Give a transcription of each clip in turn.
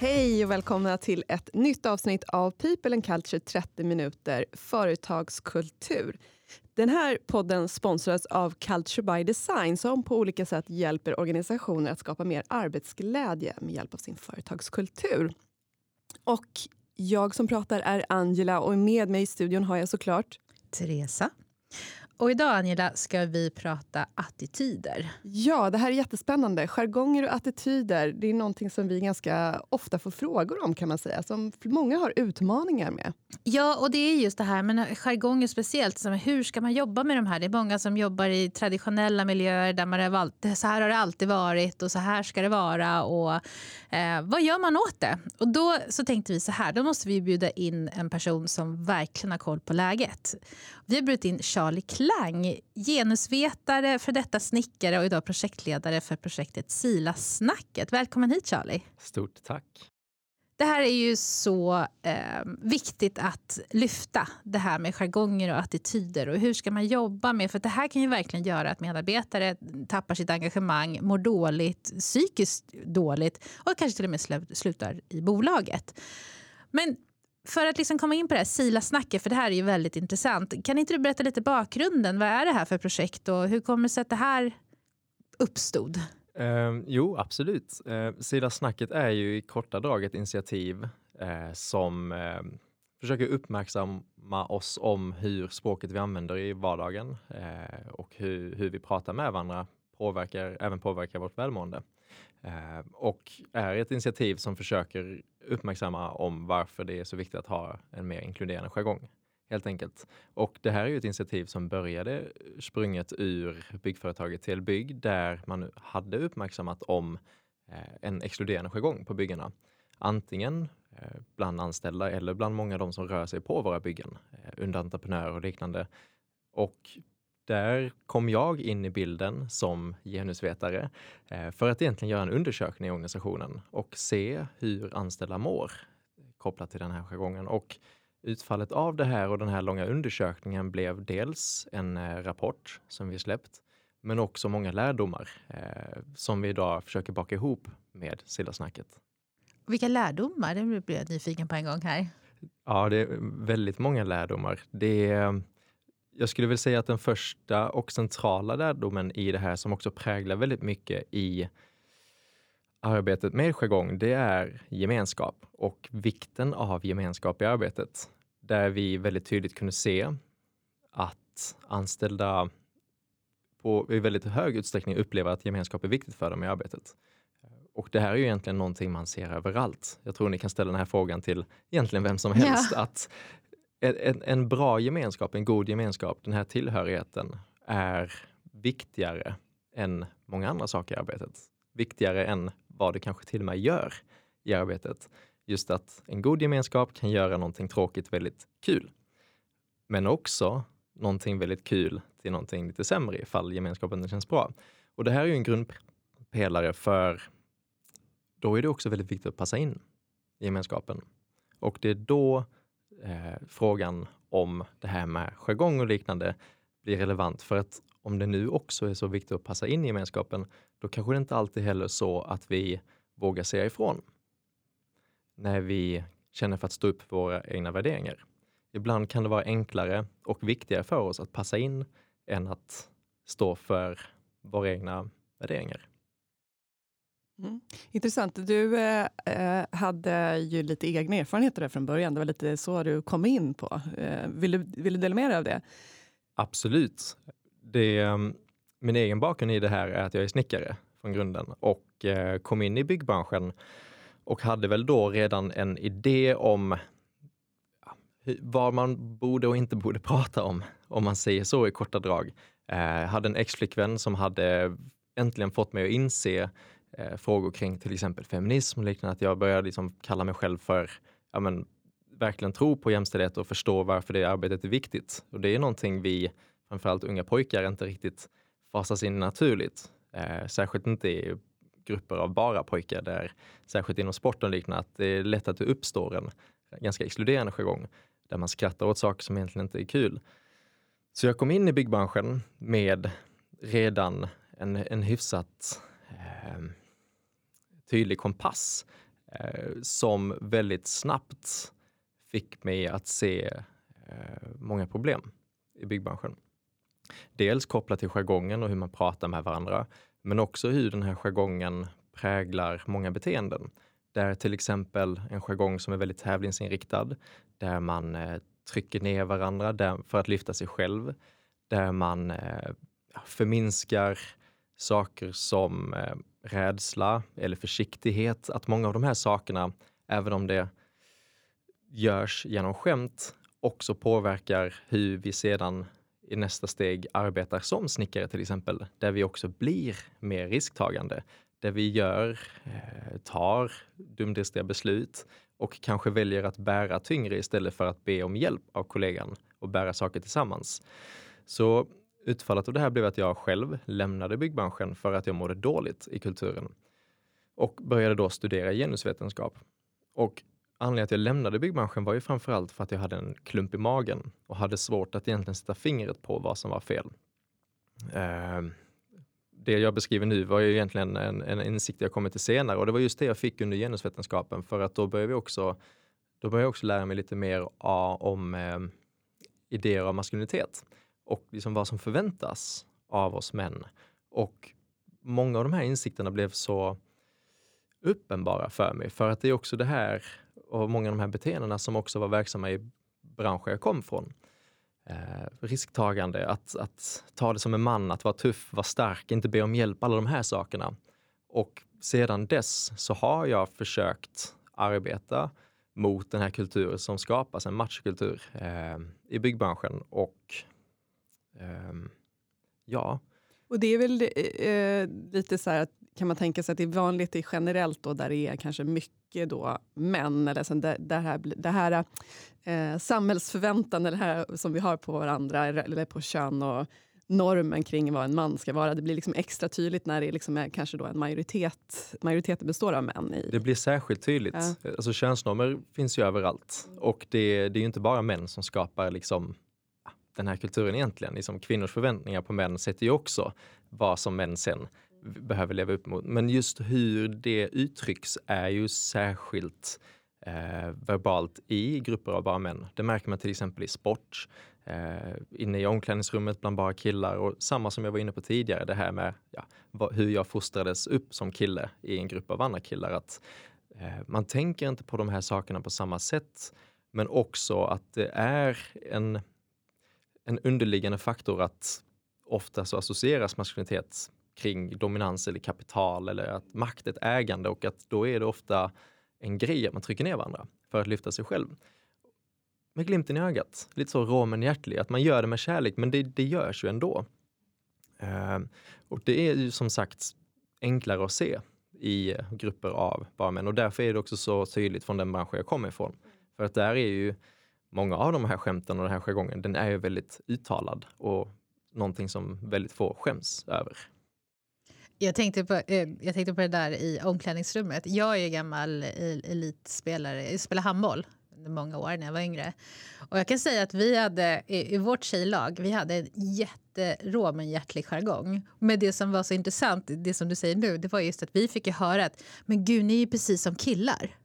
Hej och välkomna till ett nytt avsnitt av People and Culture 30 minuter företagskultur. Den här podden sponsras av Culture by Design som på olika sätt hjälper organisationer att skapa mer arbetsglädje med hjälp av sin företagskultur. Och jag som pratar är Angela och med mig i studion har jag såklart Teresa. Och idag Angela ska vi prata attityder. Ja, det här är jättespännande. Jargonger och attityder det är någonting som vi ganska ofta får frågor om kan man säga, som många har utmaningar med. Ja, och det är just det här, men jargonger speciellt. Som, hur ska man jobba med de här? Det är många som jobbar i traditionella miljöer där man har så här har det alltid varit och så här ska det vara. Och, eh, vad gör man åt det? Och då så tänkte vi så här, då måste vi bjuda in en person som verkligen har koll på läget. Vi har bjudit in Charlie Klang, genusvetare, för detta snickare och idag projektledare för projektet Sila-snacket. Välkommen hit Charlie. Stort tack. Det här är ju så eh, viktigt att lyfta, det här med jargonger och attityder. Och hur ska man jobba med? För det här kan ju verkligen göra att medarbetare tappar sitt engagemang, mår dåligt, psykiskt dåligt och kanske till och med slutar i bolaget. Men för att liksom komma in på det här Sila-snacket, för det här är ju väldigt intressant. Kan inte du berätta lite bakgrunden? Vad är det här för projekt och hur kommer det sig att det här uppstod? Eh, jo, absolut. Eh, Sila-snacket är ju i korta drag ett initiativ eh, som eh, försöker uppmärksamma oss om hur språket vi använder i vardagen eh, och hur, hur vi pratar med varandra påverkar, även påverkar vårt välmående. Eh, och är ett initiativ som försöker uppmärksamma om varför det är så viktigt att ha en mer inkluderande jargong. Helt enkelt. Och det här är ju ett initiativ som började sprunget ur byggföretaget till Bygg där man hade uppmärksammat om eh, en exkluderande jargong på byggena. Antingen eh, bland anställda eller bland många av de som rör sig på våra byggen, eh, underentreprenörer och liknande. Och där kom jag in i bilden som genusvetare eh, för att egentligen göra en undersökning i organisationen och se hur anställda mår kopplat till den här jargongen. Och utfallet av det här och den här långa undersökningen blev dels en eh, rapport som vi släppt, men också många lärdomar eh, som vi idag försöker baka ihop med Sillasnacket. Vilka lärdomar? Det blir jag nyfiken på en gång här. Ja, det är väldigt många lärdomar. Det är jag skulle väl säga att den första och centrala lärdomen i det här som också präglar väldigt mycket i arbetet med jargong, det är gemenskap och vikten av gemenskap i arbetet. Där vi väldigt tydligt kunde se att anställda på, i väldigt hög utsträckning upplever att gemenskap är viktigt för dem i arbetet. Och det här är ju egentligen någonting man ser överallt. Jag tror ni kan ställa den här frågan till egentligen vem som helst. Ja. Att en, en bra gemenskap, en god gemenskap, den här tillhörigheten är viktigare än många andra saker i arbetet. Viktigare än vad det kanske till och med gör i arbetet. Just att en god gemenskap kan göra någonting tråkigt väldigt kul. Men också någonting väldigt kul till någonting lite sämre ifall gemenskapen inte känns bra. Och det här är ju en grundpelare för då är det också väldigt viktigt att passa in i gemenskapen. Och det är då eh, frågan om det här med jargong och liknande blir relevant. För att om det nu också är så viktigt att passa in i gemenskapen, då kanske det inte alltid heller så att vi vågar säga ifrån. När vi känner för att stå upp för våra egna värderingar. Ibland kan det vara enklare och viktigare för oss att passa in än att stå för våra egna värderingar. Mm. Intressant. Du eh, eh, hade ju lite egna erfarenheter där från början. Det var lite så du kom in på. Eh, vill, du, vill du dela med dig av det? Absolut. Det, ehm, min egen bakgrund i det här är att jag är snickare från grunden och eh, kom in i byggbranschen och hade väl då redan en idé om vad man borde och inte borde prata om, om man säger så i korta drag. Eh, hade en ex-flickvän som hade äntligen fått mig att inse eh, frågor kring till exempel feminism och liknande, att jag började liksom kalla mig själv för, ja men, verkligen tro på jämställdhet och förstå varför det arbetet är viktigt. Och det är någonting vi, framförallt unga pojkar, inte riktigt fasas in naturligt. Eh, särskilt inte i grupper av bara pojkar, där, särskilt inom sporten och liknande, att det är lätt att det uppstår en ganska exkluderande jargong, där man skrattar åt saker som egentligen inte är kul. Så jag kom in i byggbranschen med redan en, en hyfsat eh, tydlig kompass eh, som väldigt snabbt fick mig att se eh, många problem i byggbranschen. Dels kopplat till jargongen och hur man pratar med varandra, men också hur den här jargongen präglar många beteenden. Där till exempel en jargong som är väldigt tävlingsinriktad, där man eh, trycker ner varandra där, för att lyfta sig själv, där man eh, förminskar saker som eh, rädsla eller försiktighet. Att många av de här sakerna, även om det görs genom skämt, också påverkar hur vi sedan i nästa steg arbetar som snickare till exempel, där vi också blir mer risktagande. Där vi gör, eh, tar dumdristiga beslut och kanske väljer att bära tyngre istället för att be om hjälp av kollegan och bära saker tillsammans. Så utfallet av det här blev att jag själv lämnade byggbranschen för att jag mådde dåligt i kulturen och började då studera genusvetenskap. Och anledningen till att jag lämnade byggbranschen var ju framförallt för att jag hade en klump i magen och hade svårt att egentligen sätta fingret på vad som var fel. Uh, det jag beskriver nu var ju egentligen en, en insikt jag kommit till senare och det var just det jag fick under genusvetenskapen för att då började vi också, då började jag också lära mig lite mer om eh, idéer av maskulinitet och liksom vad som förväntas av oss män. Och många av de här insikterna blev så uppenbara för mig för att det är också det här och många av de här beteendena som också var verksamma i branschen jag kom från. Eh, risktagande, att, att ta det som en man, att vara tuff, vara stark, inte be om hjälp, alla de här sakerna. Och sedan dess så har jag försökt arbeta mot den här kulturen som skapas, en matchkultur eh, i byggbranschen. Och ja. Och det är väl eh, lite så här att kan man tänka sig att det är vanligt i generellt då, där det är kanske mycket då män, eller så det, det här, det här eh, samhällsförväntan det här som vi har på varandra, eller på kön och normen kring vad en man ska vara. Det blir liksom extra tydligt när det liksom är kanske då en majoritet, majoriteten består av män. I. Det blir särskilt tydligt. Ja. Alltså, könsnormer finns ju överallt och det, det är inte bara män som skapar liksom den här kulturen egentligen. Liksom kvinnors förväntningar på män sätter ju också vad som män sen behöver leva upp mot. Men just hur det uttrycks är ju särskilt eh, verbalt i grupper av bara män. Det märker man till exempel i sport, eh, inne i omklädningsrummet bland bara killar och samma som jag var inne på tidigare, det här med ja, vad, hur jag fostrades upp som kille i en grupp av andra killar. Att eh, Man tänker inte på de här sakerna på samma sätt, men också att det är en, en underliggande faktor att ofta så associeras maskulinitet kring dominans eller kapital eller att makt är ett ägande och att då är det ofta en grej att man trycker ner varandra för att lyfta sig själv. Med glimten i ögat, lite så rå men hjärtlig, att man gör det med kärlek, men det, det görs ju ändå. Uh, och det är ju som sagt enklare att se i grupper av bara män och därför är det också så tydligt från den bransch jag kommer ifrån. För att där är ju många av de här skämten och den här jargongen, den är ju väldigt uttalad och någonting som väldigt få skäms över. Jag tänkte, på, eh, jag tänkte på det där i omklädningsrummet. Jag är ju gammal elitspelare, jag spelade handboll under många år när jag var yngre. Och jag kan säga att vi hade i, i vårt tjejlag, vi hade en jätterå men hjärtlig jargong. Men det som var så intressant, det som du säger nu, det var just att vi fick ju höra att men gud, ni är precis som killar.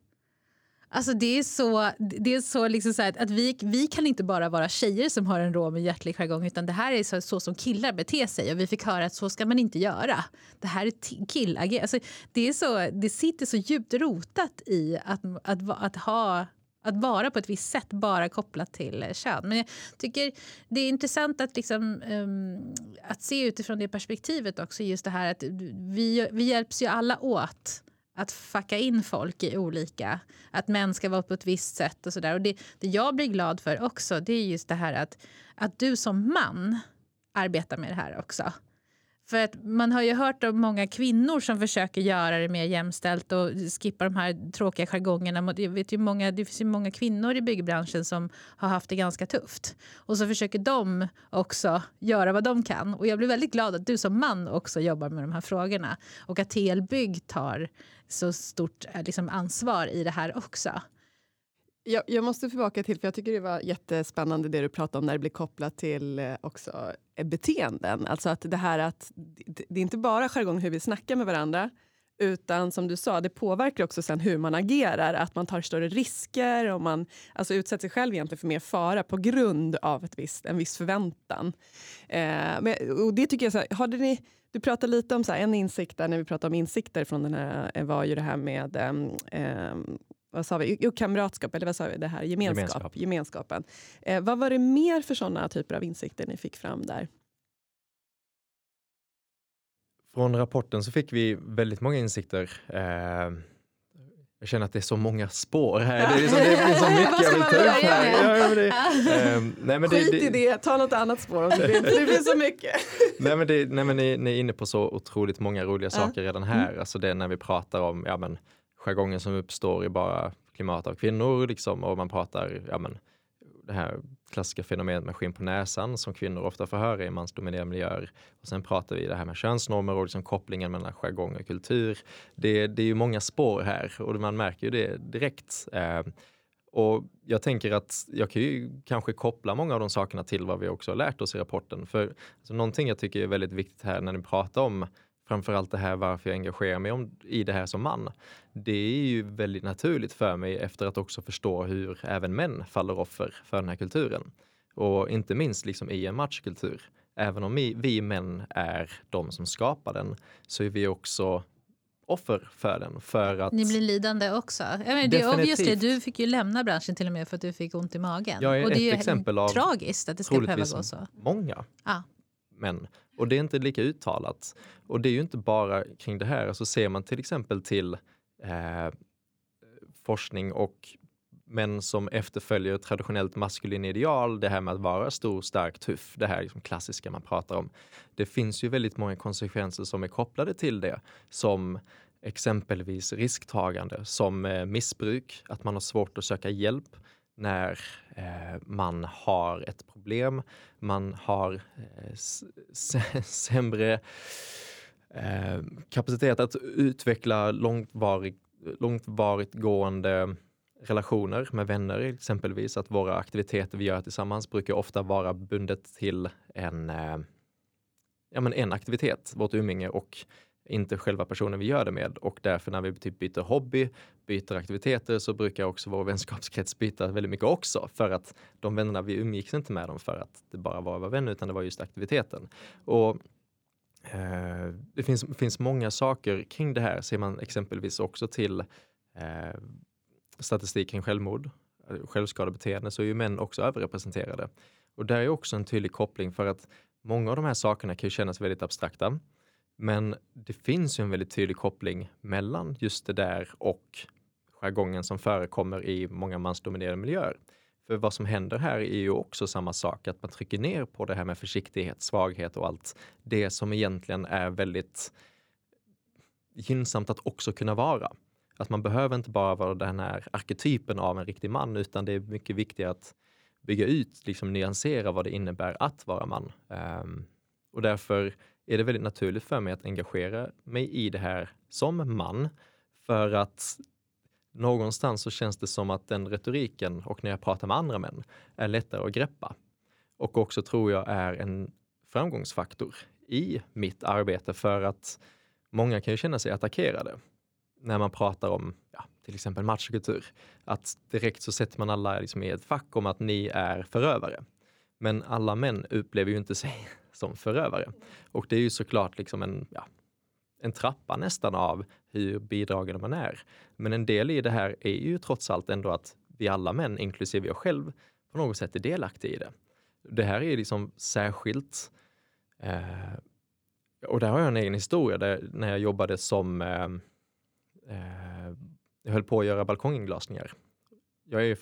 Alltså det är så, det är så, liksom så att vi, vi kan inte bara vara tjejer som har en rå med hjärtlig jargong utan det här är så, så, som killar beter sig och vi fick höra att så ska man inte göra. Det här är killager. Alltså det, är så, det sitter så djupt rotat i att, att, att ha att vara på ett visst sätt bara kopplat till kön. Men jag tycker det är intressant att, liksom, um, att se utifrån det perspektivet också. Just det här att vi, vi hjälps ju alla åt att fucka in folk i olika... Att män ska vara på ett visst sätt och sådär. Och det, det jag blir glad för också det är just det här att, att du som man arbetar med det här också. För att man har ju hört om många kvinnor som försöker göra det mer jämställt och skippa de här tråkiga jargongerna. Jag vet ju många, det finns ju många kvinnor i byggbranschen som har haft det ganska tufft. Och så försöker de också göra vad de kan. Och jag blir väldigt glad att du som man också jobbar med de här frågorna. Och att TL Bygg tar så stort eh, liksom, ansvar i det här också. Jag, jag, måste tillbaka till, för jag tycker det var jättespännande det du pratade om när det blir kopplat till eh, också eh, beteenden. Alltså att det här att det är inte bara jargong hur vi snackar med varandra Utan som du sa, det påverkar också sen hur man agerar. Att man tar större risker och man alltså, utsätter sig själv egentligen för mer fara på grund av ett visst, en viss förväntan. Eh, men, och det tycker jag, så här, hade ni, du pratade lite om så här, en insikt där när vi pratade om insikter från den här, eh, var ju det här med eh, vad sa vi? Jo, kamratskap, eller vad sa vi? Det här, gemenskap, Gemenskap. gemenskapen. Eh, vad var det mer för sådana typer av insikter ni fick fram där? Från rapporten så fick vi väldigt många insikter. Eh, jag känner att det är så många spår här. Det är, så, det är så mycket jag vill ta upp här. Ja, det, eh, nej, men Skit det, i det, ta något annat spår om det, det blir så mycket. nej, men, det, nej, men ni, ni, är inne på så otroligt många roliga saker redan här. Mm. Alltså det när vi pratar om ja, men, jargongen som uppstår i bara klimat av kvinnor liksom, och man pratar ja, men, det här klassiska fenomenet med skinn på näsan som kvinnor ofta får höra i mansdominerade miljöer. Och sen pratar vi det här med könsnormer och liksom kopplingen mellan jargong och kultur. Det, det är ju många spår här och man märker ju det direkt. Eh, och jag tänker att jag kan ju kanske koppla många av de sakerna till vad vi också har lärt oss i rapporten. För alltså, någonting jag tycker är väldigt viktigt här när ni pratar om framförallt det här varför jag engagerar mig om, i det här som man. Det är ju väldigt naturligt för mig efter att också förstå hur även män faller offer för den här kulturen. Och inte minst liksom i en matchkultur. Även om vi, vi män är de som skapar den så är vi också offer för den. För att... Ni blir lidande också. menar, det är obvious det, du fick ju lämna branschen till och med för att du fick ont i magen. Jag är och det är ju exempel av tragiskt att det ska behöva gå så. många. Ah män. Och det är inte lika uttalat. Och det är ju inte bara kring det här. Alltså ser man till exempel till eh, forskning och män som efterföljer traditionellt maskulin ideal, det här med att vara stor, stark, tuff, det här liksom klassiska man pratar om. Det finns ju väldigt många konsekvenser som är kopplade till det, som exempelvis risktagande, som eh, missbruk, att man har svårt att söka hjälp, när eh, man har ett problem, man har eh, sämre eh, kapacitet att utveckla långvarigt, långvarigt gående relationer med vänner exempelvis. Att våra aktiviteter vi gör tillsammans brukar ofta vara bundet till en, eh, ja, men en aktivitet, vårt umgänge och inte själva personen vi gör det med och därför när vi typ byter hobby, byter aktiviteter så brukar också vår vänskapskrets byta väldigt mycket också för att de vännerna vi umgicks inte med dem för att det bara var att vara vänner utan det var just aktiviteten. Och eh, det finns, finns många saker kring det här. Ser man exempelvis också till eh, statistik kring självmord, eh, självskadebeteende så är ju män också överrepresenterade. Och där är också en tydlig koppling för att många av de här sakerna kan ju kännas väldigt abstrakta. Men det finns ju en väldigt tydlig koppling mellan just det där och jargongen som förekommer i många mansdominerade miljöer. För vad som händer här är ju också samma sak, att man trycker ner på det här med försiktighet, svaghet och allt det som egentligen är väldigt gynnsamt att också kunna vara. Att man behöver inte bara vara den här arketypen av en riktig man, utan det är mycket viktigare att bygga ut, liksom nyansera vad det innebär att vara man. Um, och därför är det väldigt naturligt för mig att engagera mig i det här som man. För att någonstans så känns det som att den retoriken och när jag pratar med andra män är lättare att greppa. Och också tror jag är en framgångsfaktor i mitt arbete för att många kan ju känna sig attackerade när man pratar om ja, till exempel matchkultur. Att direkt så sätter man alla liksom i ett fack om att ni är förövare. Men alla män upplever ju inte sig som förövare. Och det är ju såklart liksom en, ja, en trappa nästan av hur bidragande man är. Men en del i det här är ju trots allt ändå att vi alla män, inklusive jag själv, på något sätt är delaktiga i det. Det här är liksom särskilt eh, och där har jag en egen historia där, när jag jobbade som eh, eh, jag höll på att göra balkonginglasningar jag är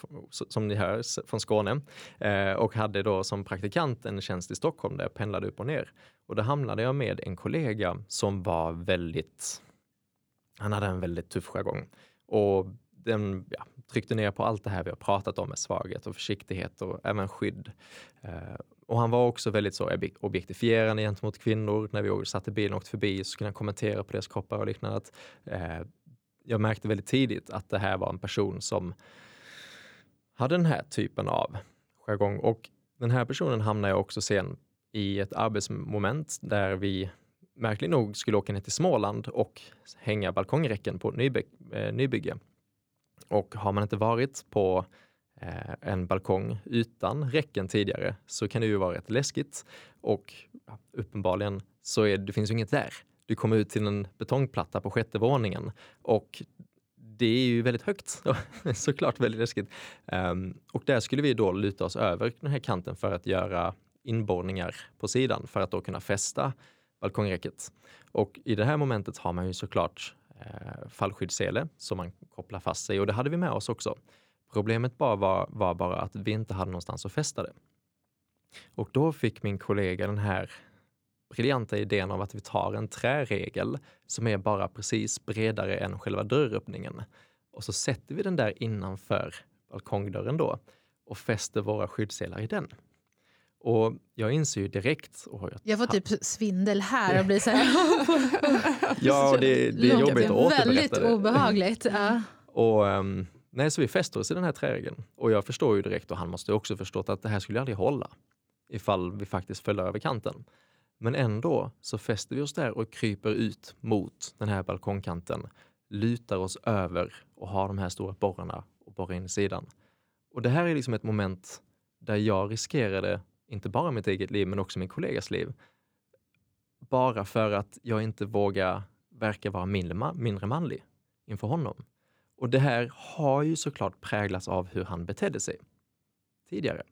som ni hör från Skåne eh, och hade då som praktikant en tjänst i Stockholm där jag pendlade upp och ner. Och då hamnade jag med en kollega som var väldigt, han hade en väldigt tuff jargong. Och den ja, tryckte ner på allt det här vi har pratat om med svaghet och försiktighet och även skydd. Eh, och han var också väldigt så objektifierande gentemot kvinnor. När vi satt i bilen och åkte förbi så kunde han kommentera på deras kroppar och liknande. Att, eh, jag märkte väldigt tidigt att det här var en person som hade den här typen av jargong. Och den här personen hamnar jag också sen i ett arbetsmoment där vi märkligt nog skulle åka ner till Småland och hänga balkongräcken på ett nyby eh, nybygge. Och har man inte varit på eh, en balkong utan räcken tidigare så kan det ju vara rätt läskigt och ja, uppenbarligen så är, det finns ju inget där. Du kommer ut till en betongplatta på sjätte våningen och det är ju väldigt högt, såklart väldigt läskigt. Um, och där skulle vi då luta oss över den här kanten för att göra inborrningar på sidan för att då kunna fästa balkongräcket. Och i det här momentet har man ju såklart eh, fallskyddssele som man kopplar fast sig och det hade vi med oss också. Problemet bara var, var bara att vi inte hade någonstans att fästa det. Och då fick min kollega den här briljanta idén av att vi tar en träregel som är bara precis bredare än själva dörröppningen. Och så sätter vi den där innanför balkongdörren då och fäster våra skyddsselar i den. Och jag inser ju direkt... Oh, jag, jag får typ svindel här och blir så här... ja, det, det är jobbigt att återberätta Väldigt det. obehagligt. Ja. Och, um, nej, så vi fäster oss i den här träregeln. Och jag förstår ju direkt, och han måste också förstått att det här skulle aldrig hålla ifall vi faktiskt föll över kanten. Men ändå så fäster vi oss där och kryper ut mot den här balkongkanten, lutar oss över och har de här stora borrarna och borrar in i sidan. Och det här är liksom ett moment där jag riskerade inte bara mitt eget liv men också min kollegas liv. Bara för att jag inte vågar verka vara mindre, mindre manlig inför honom. Och det här har ju såklart präglats av hur han betedde sig tidigare.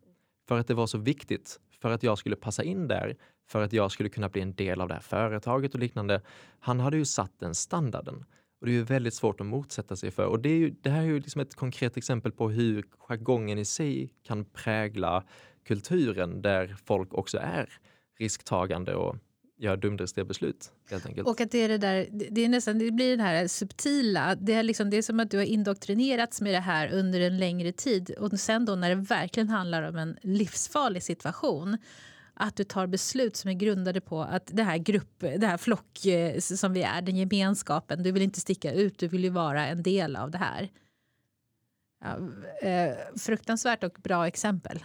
För att det var så viktigt för att jag skulle passa in där, för att jag skulle kunna bli en del av det här företaget och liknande. Han hade ju satt den standarden. Och det är ju väldigt svårt att motsätta sig för. Och det, är ju, det här är ju liksom ett konkret exempel på hur jargongen i sig kan prägla kulturen där folk också är risktagande och gör dumdristiga beslut. Helt enkelt. Och att det är det där, det, är nästan, det blir den här subtila, det är, liksom, det är som att du har indoktrinerats med det här under en längre tid och sen då när det verkligen handlar om en livsfarlig situation att du tar beslut som är grundade på att det här grupp, det här flock eh, som vi är, den gemenskapen, du vill inte sticka ut, du vill ju vara en del av det här. Ja, eh, fruktansvärt och bra exempel.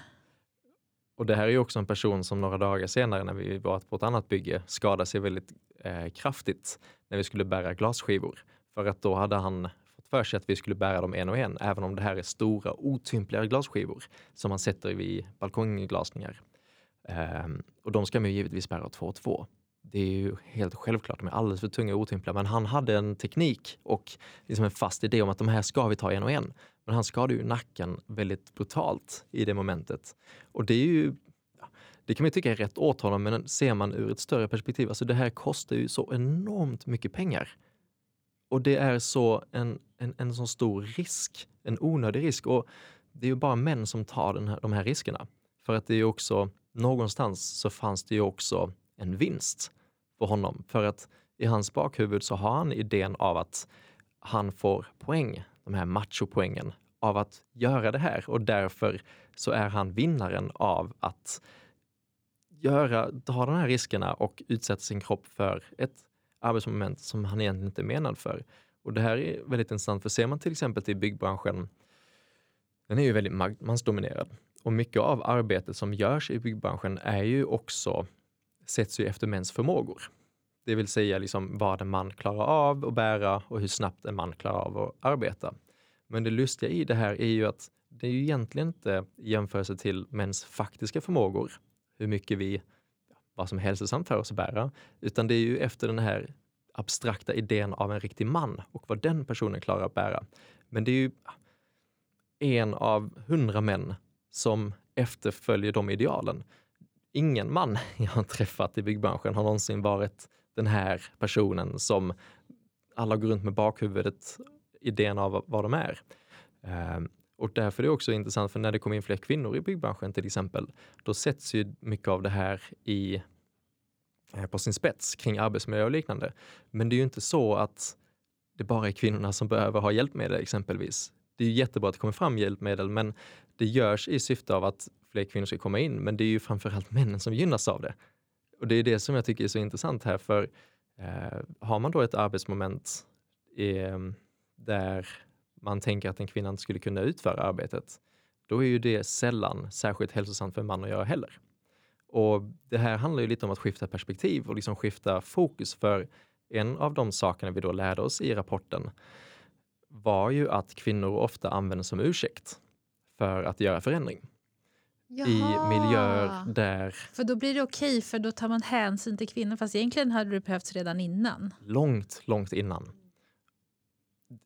Och det här är ju också en person som några dagar senare när vi var på ett annat bygge skadade sig väldigt eh, kraftigt när vi skulle bära glasskivor. För att då hade han fått för sig att vi skulle bära dem en och en, även om det här är stora otympliga glasskivor som man sätter vid balkongglasningar. Eh, och de ska man ju givetvis bära två och två. Det är ju helt självklart, de är alldeles för tunga och otympliga. Men han hade en teknik och liksom en fast idé om att de här ska vi ta en och en. Men han skadade ju nacken väldigt brutalt i det momentet. Och det är ju det kan man tycka är rätt åt honom, men ser man ur ett större perspektiv, alltså det här kostar ju så enormt mycket pengar. Och det är så en, en, en så stor risk, en onödig risk. Och det är ju bara män som tar den här, de här riskerna. För att det är ju också, någonstans så fanns det ju också en vinst för honom. För att i hans bakhuvud så har han idén av att han får poäng de här machopoängen av att göra det här och därför så är han vinnaren av att göra, ta de här riskerna och utsätta sin kropp för ett arbetsmoment som han egentligen inte är menad för. Och det här är väldigt intressant, för ser man till exempel till byggbranschen, den är ju väldigt mansdominerad. Och mycket av arbetet som görs i byggbranschen är ju också, sätts ju efter mäns förmågor. Det vill säga liksom vad en man klarar av att bära och hur snabbt en man klarar av att arbeta. Men det lustiga i det här är ju att det är ju egentligen inte jämförelse till mäns faktiska förmågor, hur mycket vi, vad som är hälsosamt för oss att bära, utan det är ju efter den här abstrakta idén av en riktig man och vad den personen klarar att bära. Men det är ju en av hundra män som efterföljer de idealen. Ingen man jag har träffat i byggbranschen har någonsin varit den här personen som alla går runt med bakhuvudet, idén av vad de är. Ehm, och därför är det också intressant, för när det kommer in fler kvinnor i byggbranschen till exempel, då sätts ju mycket av det här i, eh, på sin spets kring arbetsmiljö och liknande. Men det är ju inte så att det bara är kvinnorna som behöver ha hjälpmedel exempelvis. Det är ju jättebra att det kommer fram hjälpmedel, men det görs i syfte av att fler kvinnor ska komma in. Men det är ju framförallt männen som gynnas av det. Och det är det som jag tycker är så intressant här, för eh, har man då ett arbetsmoment eh, där man tänker att en kvinna inte skulle kunna utföra arbetet, då är ju det sällan särskilt hälsosamt för en man att göra heller. Och det här handlar ju lite om att skifta perspektiv och liksom skifta fokus för en av de sakerna vi då lärde oss i rapporten var ju att kvinnor ofta används som ursäkt för att göra förändring. Jaha. I miljöer där För då blir det okej, för då tar man hänsyn till kvinnor. Fast egentligen hade det behövts redan innan. långt, långt innan.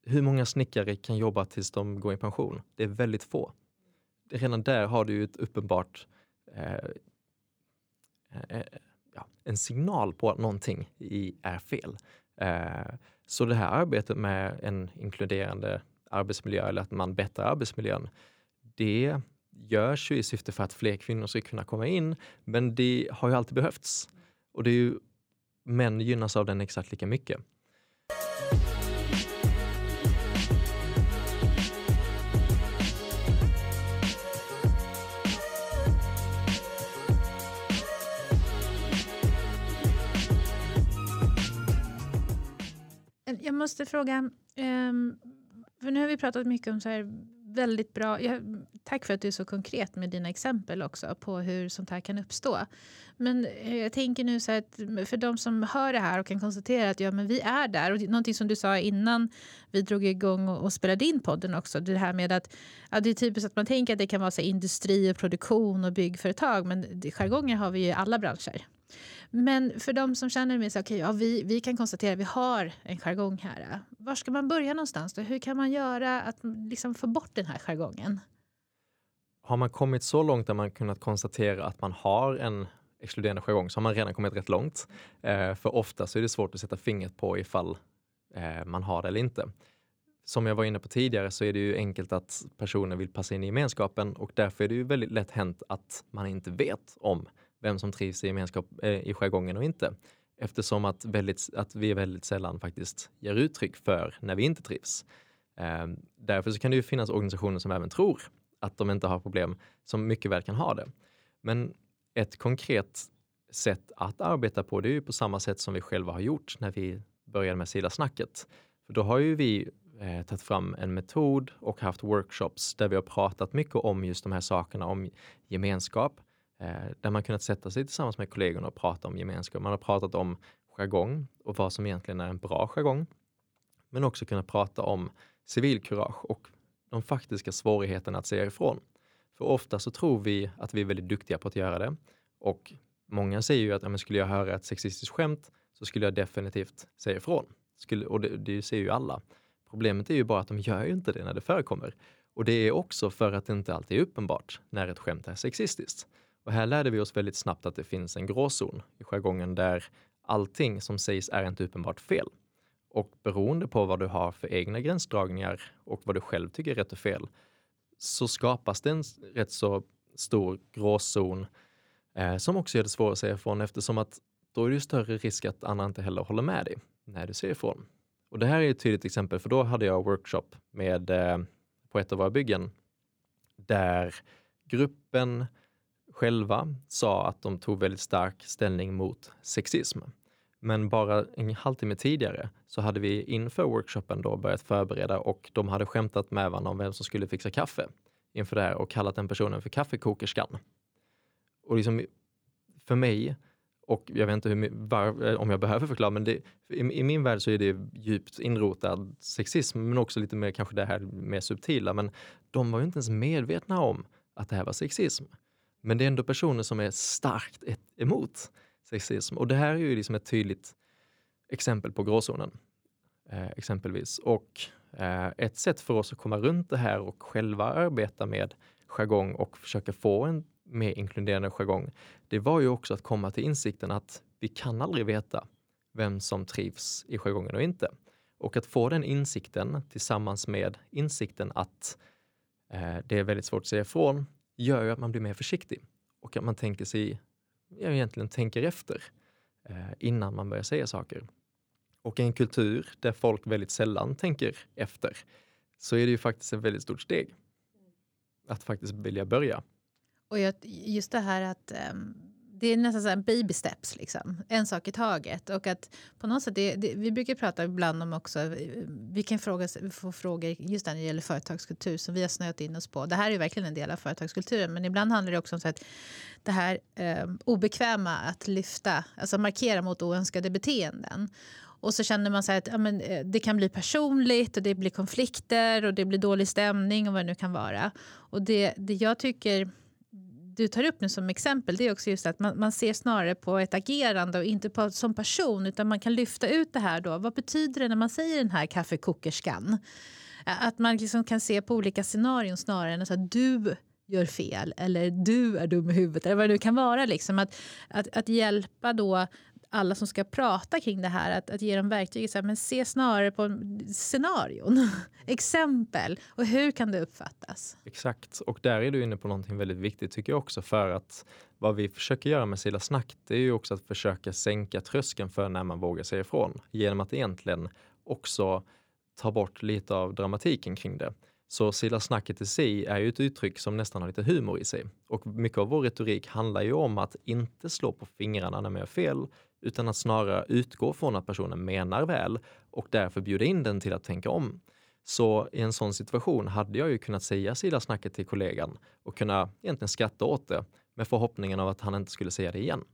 Hur många snickare kan jobba tills de går i pension? Det är väldigt få. Redan där har du ju ett uppenbart eh, eh, ja, en signal på att någonting i, är fel. Eh, så det här arbetet med en inkluderande arbetsmiljö eller att man bättrar arbetsmiljön, det görs ju i syfte för att fler kvinnor ska kunna komma in, men det har ju alltid behövts. Och det är ju, män gynnas av den exakt lika mycket. Jag måste fråga, ehm, för nu har vi pratat mycket om så här väldigt bra... Jag, tack för att du är så konkret med dina exempel också på hur sånt här kan uppstå. Men eh, jag tänker nu så här att för de som hör det här och kan konstatera att ja, men vi är där. Och någonting som du sa innan vi drog igång och, och spelade in podden också. Det här med att ja, det är typiskt att man tänker att det kan vara så industri och produktion och byggföretag. Men jargonger har vi ju i alla branscher. Men för de som känner mig så okay, ja, vi, vi kan konstatera att vi har en jargong här. Var ska man börja någonstans? Då? Hur kan man göra att liksom få bort den här jargongen? Har man kommit så långt att man kunnat konstatera att man har en exkluderande jargong så har man redan kommit rätt långt. Eh, för ofta så är det svårt att sätta fingret på ifall eh, man har det eller inte. Som jag var inne på tidigare så är det ju enkelt att personer vill passa in i gemenskapen och därför är det ju väldigt lätt hänt att man inte vet om vem som trivs i gemenskap eh, i jargongen och inte. Eftersom att, väldigt, att vi väldigt sällan faktiskt ger uttryck för när vi inte trivs. Eh, därför så kan det ju finnas organisationer som även tror att de inte har problem, som mycket väl kan ha det. Men ett konkret sätt att arbeta på, det är ju på samma sätt som vi själva har gjort när vi började med SILA-snacket. För då har ju vi eh, tagit fram en metod och haft workshops där vi har pratat mycket om just de här sakerna, om gemenskap, Eh, där man kunnat sätta sig tillsammans med kollegorna och prata om gemenskap. Man har pratat om jargong och vad som egentligen är en bra jargong. Men också kunnat prata om civilkurage och de faktiska svårigheterna att säga ifrån. För ofta så tror vi att vi är väldigt duktiga på att göra det. Och många säger ju att ja, skulle jag höra ett sexistiskt skämt så skulle jag definitivt säga ifrån. Skulle, och det, det ser ju alla. Problemet är ju bara att de gör ju inte det när det förekommer. Och det är också för att det inte alltid är uppenbart när ett skämt är sexistiskt. Och här lärde vi oss väldigt snabbt att det finns en gråzon i jargongen där allting som sägs är inte uppenbart fel. Och beroende på vad du har för egna gränsdragningar och vad du själv tycker är rätt och fel så skapas det en rätt så stor gråzon eh, som också gör det svårt att säga ifrån eftersom att då är det ju större risk att andra inte heller håller med dig när du säger ifrån. Och det här är ett tydligt exempel för då hade jag workshop med, eh, på ett av våra byggen där gruppen själva sa att de tog väldigt stark ställning mot sexism. Men bara en halvtimme tidigare så hade vi inför workshopen då börjat förbereda och de hade skämtat med varandra om vem som skulle fixa kaffe inför det här och kallat den personen för kaffekokerskan. Och liksom för mig, och jag vet inte hur, var, eh, om jag behöver förklara, men det, i, i min värld så är det djupt inrotad sexism, men också lite mer kanske det här mer subtila. Men de var ju inte ens medvetna om att det här var sexism. Men det är ändå personer som är starkt e- emot sexism. Och det här är ju liksom ett tydligt exempel på gråzonen. Eh, exempelvis. Och eh, ett sätt för oss att komma runt det här och själva arbeta med jargong och försöka få en mer inkluderande jargong, det var ju också att komma till insikten att vi kan aldrig veta vem som trivs i jargongen och inte. Och att få den insikten tillsammans med insikten att eh, det är väldigt svårt att säga ifrån gör ju att man blir mer försiktig och att man tänker sig, ja, egentligen tänker efter eh, innan man börjar säga saker. Och i en kultur där folk väldigt sällan tänker efter så är det ju faktiskt ett väldigt stort steg att faktiskt vilja börja. Och just det här att um det är nästan så här baby steps, liksom. en sak i taget. Och att på något sätt, det, det, vi brukar prata ibland om också, vi kan fråga, få frågor just när det gäller företagskultur som vi har snöat in oss på. Det här är verkligen en del av företagskulturen, men ibland handlar det också om så att det här eh, obekväma att lyfta, alltså markera mot oönskade beteenden. Och så känner man så att ja, men, eh, det kan bli personligt och det blir konflikter och det blir dålig stämning och vad det nu kan vara. Och det, det jag tycker du tar upp nu som exempel det är också just att man, man ser snarare på ett agerande och inte på, som person utan man kan lyfta ut det här då. Vad betyder det när man säger den här kaffekokerskan? Att man liksom kan se på olika scenarion snarare än att du gör fel eller du är dum i huvudet eller vad det nu kan vara. Liksom. Att, att, att hjälpa då alla som ska prata kring det här, att, att ge dem verktyg. Så här, men se snarare på scenarion, exempel och hur kan det uppfattas? Exakt, och där är du inne på någonting väldigt viktigt tycker jag också för att vad vi försöker göra med Silla Snack det är ju också att försöka sänka tröskeln för när man vågar säga ifrån genom att egentligen också ta bort lite av dramatiken kring det. Så Silla snacket i sig är ju ett uttryck som nästan har lite humor i sig. Och mycket av vår retorik handlar ju om att inte slå på fingrarna när man gör fel, utan att snarare utgå från att personen menar väl och därför bjuda in den till att tänka om. Så i en sån situation hade jag ju kunnat säga sidasnacket till kollegan och kunna egentligen skratta åt det med förhoppningen av att han inte skulle säga det igen.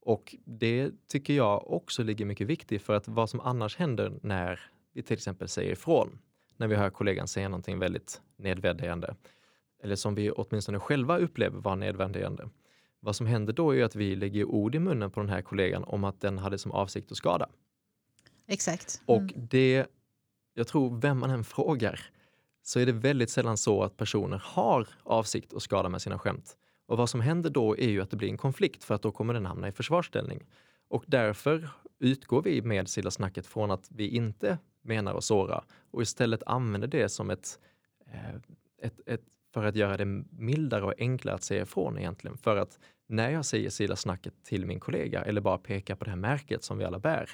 Och det tycker jag också ligger mycket viktigt för att vad som annars händer när vi till exempel säger ifrån, när vi hör kollegan säga någonting väldigt nedvärderande, eller som vi åtminstone själva upplever vara nedvärderande, vad som händer då är att vi lägger ord i munnen på den här kollegan om att den hade som avsikt att skada. Exakt. Mm. Och det, jag tror vem man än frågar, så är det väldigt sällan så att personer har avsikt att skada med sina skämt. Och vad som händer då är ju att det blir en konflikt för att då kommer den hamna i försvarsställning. Och därför utgår vi med Silla snacket från att vi inte menar att såra och istället använder det som ett, eh, ett, ett för att göra det mildare och enklare att säga ifrån egentligen. För att när jag säger sida snacket till min kollega eller bara pekar på det här märket som vi alla bär,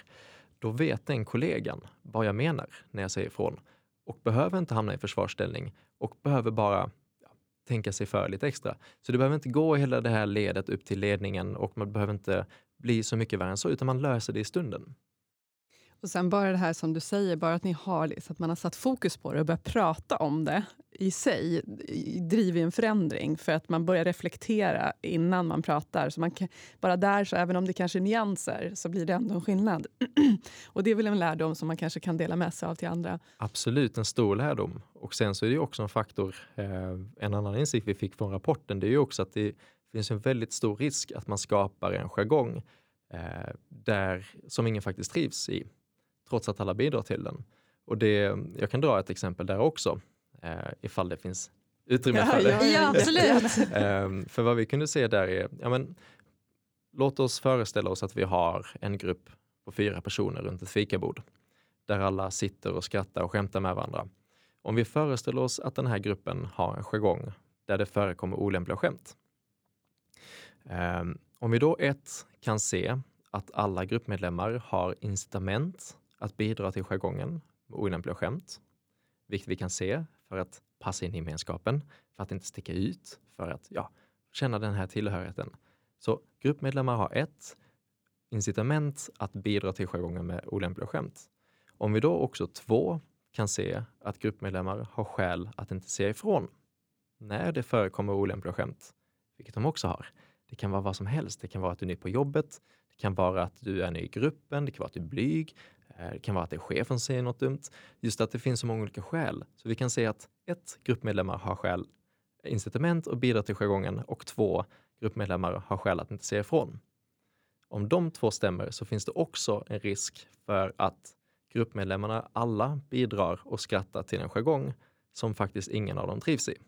då vet den kollegan vad jag menar när jag säger ifrån och behöver inte hamna i försvarsställning och behöver bara ja, tänka sig för lite extra. Så det behöver inte gå hela det här ledet upp till ledningen och man behöver inte bli så mycket värre än så, utan man löser det i stunden. Och sen bara det här som du säger, bara att ni har så att man har satt fokus på det och börjat prata om det i sig driver en förändring för att man börjar reflektera innan man pratar. Så man kan, bara där, så även om det kanske är nyanser, så blir det ändå en skillnad. och det är väl en lärdom som man kanske kan dela med sig av till andra. Absolut, en stor lärdom. Och sen så är det också en faktor, eh, en annan insikt vi fick från rapporten, det är ju också att det finns en väldigt stor risk att man skapar en jargong eh, där, som ingen faktiskt trivs i trots att alla bidrar till den. Och det, jag kan dra ett exempel där också, eh, ifall det finns utrymme ja, för det. Ja, ja absolut. eh, för vad vi kunde se där är, ja, men, låt oss föreställa oss att vi har en grupp på fyra personer runt ett fikabord där alla sitter och skrattar och skämtar med varandra. Om vi föreställer oss att den här gruppen har en jargong där det förekommer olämpliga skämt. Eh, om vi då ett kan se att alla gruppmedlemmar har incitament att bidra till jargongen med olämpliga skämt, vilket vi kan se för att passa in i gemenskapen, för att inte sticka ut, för att ja, känna den här tillhörigheten. Så gruppmedlemmar har ett incitament att bidra till jargongen med olämpliga skämt. Om vi då också två kan se att gruppmedlemmar har skäl att inte säga ifrån när det förekommer olämpliga skämt, vilket de också har. Det kan vara vad som helst. Det kan vara att du är ny på jobbet. Det kan vara att du är ny i gruppen. Det kan vara att du är blyg. Eh, det kan vara att det är chefen som säger något dumt. Just att det finns så många olika skäl. Så vi kan se att ett, gruppmedlemmar har skäl, eh, incitament och bidrar till jargongen och två, gruppmedlemmar har skäl att inte säga ifrån. Om de två stämmer så finns det också en risk för att gruppmedlemmarna alla bidrar och skrattar till en jargong som faktiskt ingen av dem trivs i.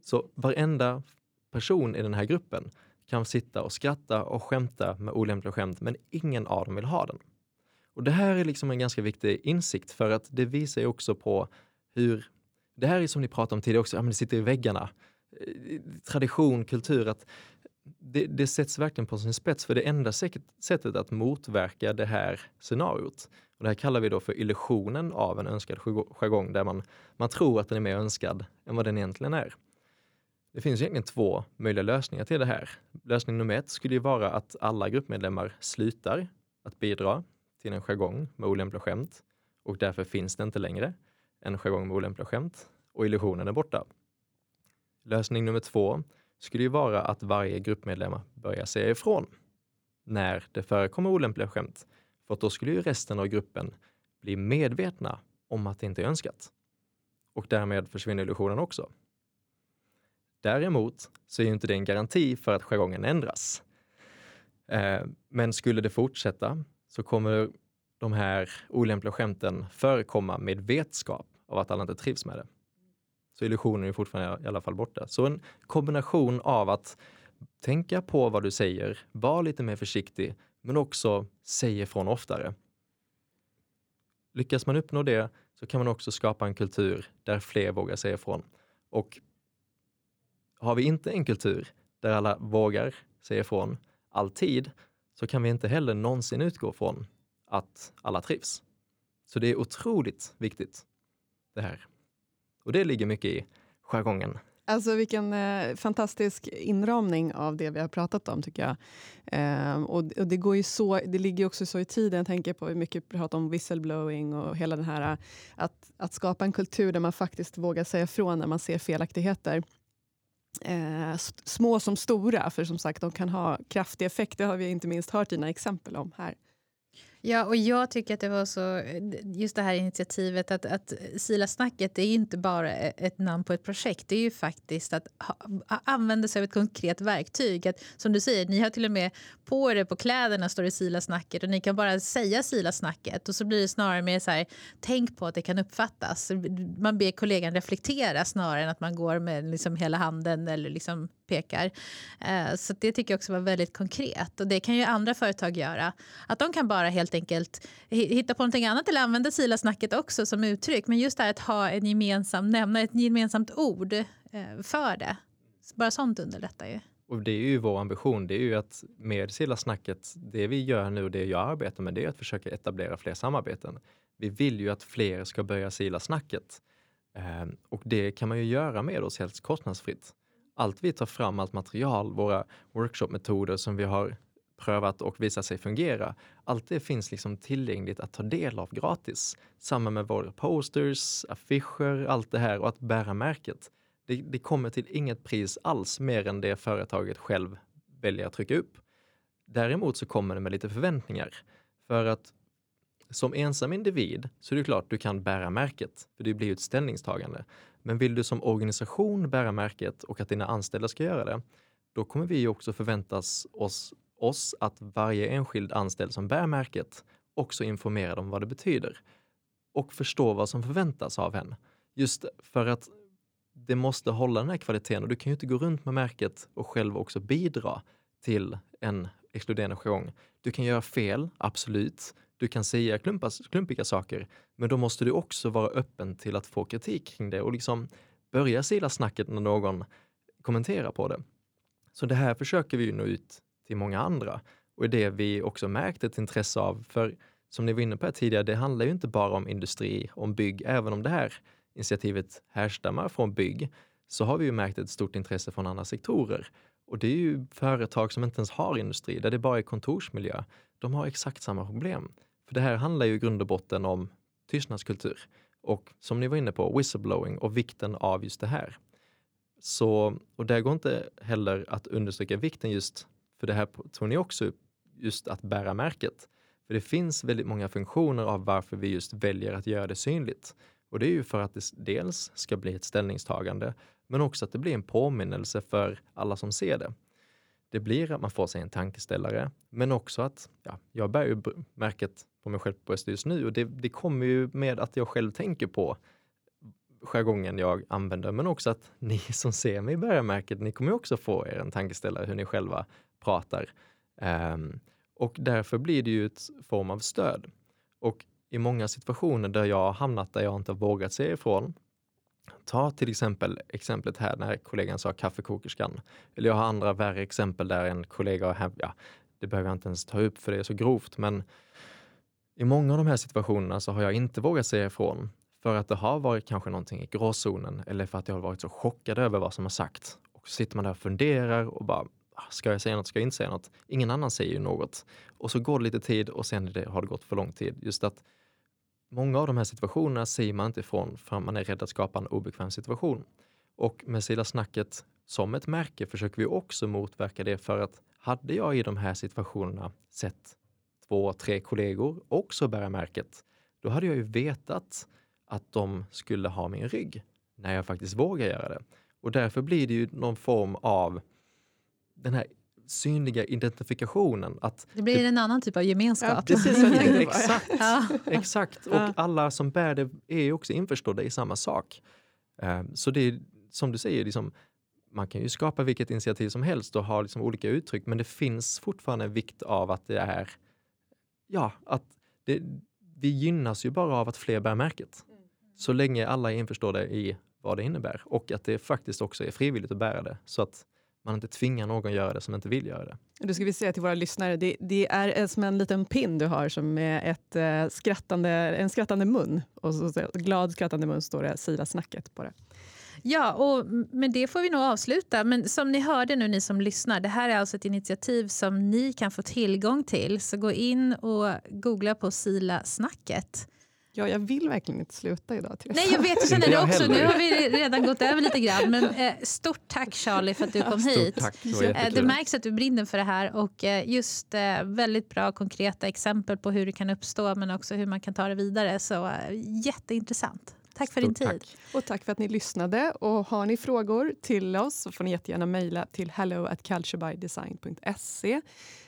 Så varenda person i den här gruppen kan sitta och skratta och skämta med olämpliga skämt, men ingen av dem vill ha den. Och det här är liksom en ganska viktig insikt för att det visar ju också på hur, det här är som ni pratade om tidigare också, ja, men det sitter i väggarna. Eh, tradition, kultur, att det, det sätts verkligen på sin spets för det enda sättet att motverka det här scenariot. Och det här kallar vi då för illusionen av en önskad jargong där man, man tror att den är mer önskad än vad den egentligen är det finns egentligen två möjliga lösningar till det här. Lösning nummer ett skulle ju vara att alla gruppmedlemmar slutar att bidra till en jargong med olämpliga skämt och därför finns det inte längre en jargong med olämpliga skämt och illusionen är borta. Lösning nummer två skulle ju vara att varje gruppmedlem börjar säga ifrån när det förekommer olämpliga skämt. För då skulle ju resten av gruppen bli medvetna om att det inte är önskat. Och därmed försvinner illusionen också. Däremot så är ju inte det en garanti för att jargongen ändras. Eh, men skulle det fortsätta så kommer de här olämpliga skämten förekomma med vetskap av att alla inte trivs med det. Så illusionen är fortfarande i alla fall borta. Så en kombination av att tänka på vad du säger, var lite mer försiktig, men också säg ifrån oftare. Lyckas man uppnå det så kan man också skapa en kultur där fler vågar säga ifrån. Och har vi inte en kultur där alla vågar säga ifrån alltid, så kan vi inte heller någonsin utgå från att alla trivs. Så det är otroligt viktigt det här. Och det ligger mycket i jargongen. Alltså vilken eh, fantastisk inramning av det vi har pratat om tycker jag. Eh, och, och, det, går ju så, det ligger också så i tiden, jag tänker på hur mycket vi pratar om whistleblowing och hela den här eh, att, att skapa en kultur där man faktiskt vågar säga ifrån när man ser felaktigheter. Eh, små som stora, för som sagt de kan ha kraftig effekt. Det har vi inte minst hört dina exempel om här. Ja, och jag tycker att det var så, just det här initiativet att, att Sila snacket det är inte bara ett namn på ett projekt. Det är ju faktiskt att ha, använda sig av ett konkret verktyg. Att, som du säger, ni har till och med på er på kläderna står det Sila snacket och ni kan bara säga Sila snacket och så blir det snarare mer så här, tänk på att det kan uppfattas. Man ber kollegan reflektera snarare än att man går med liksom hela handen eller liksom pekar. Eh, så det tycker jag också var väldigt konkret och det kan ju andra företag göra. Att de kan bara helt enkelt hitta på någonting annat eller använda Sila-snacket också som uttryck. Men just det här att ha en gemensam nämna ett gemensamt ord eh, för det. Bara sånt underlättar ju. Och det är ju vår ambition, det är ju att med silasnacket, det vi gör nu och det jag arbetar med, det är att försöka etablera fler samarbeten. Vi vill ju att fler ska börja Sila-snacket. Eh, och det kan man ju göra med oss helt kostnadsfritt allt vi tar fram, allt material, våra workshopmetoder som vi har prövat och visat sig fungera, allt det finns liksom tillgängligt att ta del av gratis. Samma med våra posters, affischer, allt det här och att bära märket. Det, det kommer till inget pris alls mer än det företaget själv väljer att trycka upp. Däremot så kommer det med lite förväntningar. För att som ensam individ så är det klart du kan bära märket, för det blir ju ett ställningstagande. Men vill du som organisation bära märket och att dina anställda ska göra det, då kommer vi också förväntas oss, oss att varje enskild anställd som bär märket också informerar om vad det betyder och förstår vad som förväntas av henne. Just för att det måste hålla den här kvaliteten och du kan ju inte gå runt med märket och själv också bidra till en exkluderande jargong. Du kan göra fel, absolut. Du kan säga klumpas, klumpiga saker, men då måste du också vara öppen till att få kritik kring det och liksom börja sila snacket när någon kommenterar på det. Så det här försöker vi ju nå ut till många andra och det vi också märkt ett intresse av. För som ni var inne på tidigare, det handlar ju inte bara om industri, om bygg. Även om det här initiativet härstammar från bygg så har vi ju märkt ett stort intresse från andra sektorer. Och det är ju företag som inte ens har industri, där det bara är kontorsmiljö. De har exakt samma problem. För det här handlar ju i grund och botten om tystnadskultur och som ni var inne på, whistleblowing och vikten av just det här. Så, och där går inte heller att understryka vikten just, för det här tror ni också upp, just att bära märket. För det finns väldigt många funktioner av varför vi just väljer att göra det synligt. Och det är ju för att det dels ska bli ett ställningstagande, men också att det blir en påminnelse för alla som ser det. Det blir att man får sig en tankeställare, men också att ja, jag bär ju märket på mig själv på just nu och det, det kommer ju med att jag själv tänker på jargongen jag använder, men också att ni som ser mig bära märket, ni kommer också få er en tankeställare hur ni själva pratar. Um, och därför blir det ju ett form av stöd. Och i många situationer där jag har hamnat där jag inte har vågat säga ifrån, Ta till exempel exemplet här när kollegan sa kaffekokerskan. Eller jag har andra värre exempel där en kollega har, ja, det behöver jag inte ens ta upp för det är så grovt, men i många av de här situationerna så har jag inte vågat säga ifrån för att det har varit kanske någonting i gråzonen eller för att jag har varit så chockad över vad som har sagts. Och så sitter man där och funderar och bara, ah, ska jag säga något, ska jag inte säga något? Ingen annan säger ju något. Och så går det lite tid och sen har det gått för lång tid. Just att många av de här situationerna säger man inte ifrån för man är rädd att skapa en obekväm situation. Och med Sila snacket som ett märke försöker vi också motverka det för att hade jag i de här situationerna sett två, tre kollegor också bära märket, då hade jag ju vetat att de skulle ha min rygg när jag faktiskt vågar göra det. Och därför blir det ju någon form av den här synliga identifikationen. Att det blir det, en annan typ av gemenskap. Ja, precis, jag tänkte exakt, ja. exakt. Och alla som bär det är också införstådda i samma sak. Ehm, så det är som du säger, liksom, man kan ju skapa vilket initiativ som helst och ha liksom olika uttryck, men det finns fortfarande en vikt av att det är, ja, att det, vi gynnas ju bara av att fler bär märket. Så länge alla är införstådda i vad det innebär och att det faktiskt också är frivilligt att bära det. Så att man inte tvingar någon att göra det som inte vill göra det. Du ska vi säga till våra lyssnare, det, det är som en liten pin du har som är ett, eh, skrattande, en skrattande mun. Och så, glad skrattande mun står det Sira snacket på det. Ja, och med det får vi nog avsluta. Men som ni hörde nu, ni som lyssnar, det här är alltså ett initiativ som ni kan få tillgång till. Så gå in och googla på Sila snacket. Ja, jag vill verkligen inte sluta idag. Theresa. Nej, jag vet, jag känner det också. Nu har vi redan gått över lite grann. Men eh, stort tack Charlie för att du kom stort hit. Tack, det, eh, det märks att du brinner för det här och eh, just eh, väldigt bra konkreta exempel på hur det kan uppstå men också hur man kan ta det vidare. Så eh, jätteintressant. Tack för din tid. Tack. Och tack för att ni lyssnade. Och har ni frågor till oss så får ni jättegärna mejla till hello at culturebydesign.se.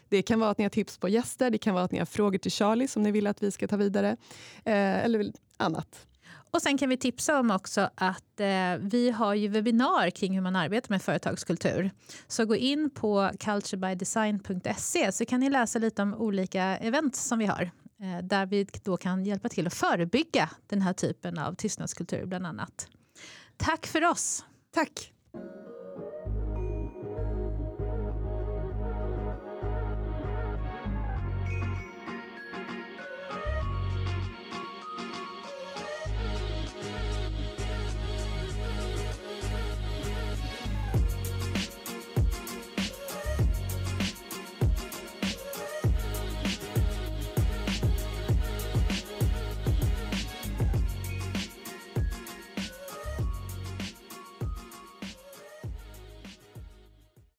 Det kan vara att ni har tips på gäster, det kan vara att ni har frågor till Charlie som ni vill att vi ska ta vidare. Eh, eller annat. Och Sen kan vi tipsa om också att eh, vi har ju webbinar kring hur man arbetar med företagskultur. Så gå in på culturebydesign.se så kan ni läsa lite om olika event som vi har. Eh, där vi då kan hjälpa till att förebygga den här typen av tystnadskultur bland annat. Tack för oss! Tack!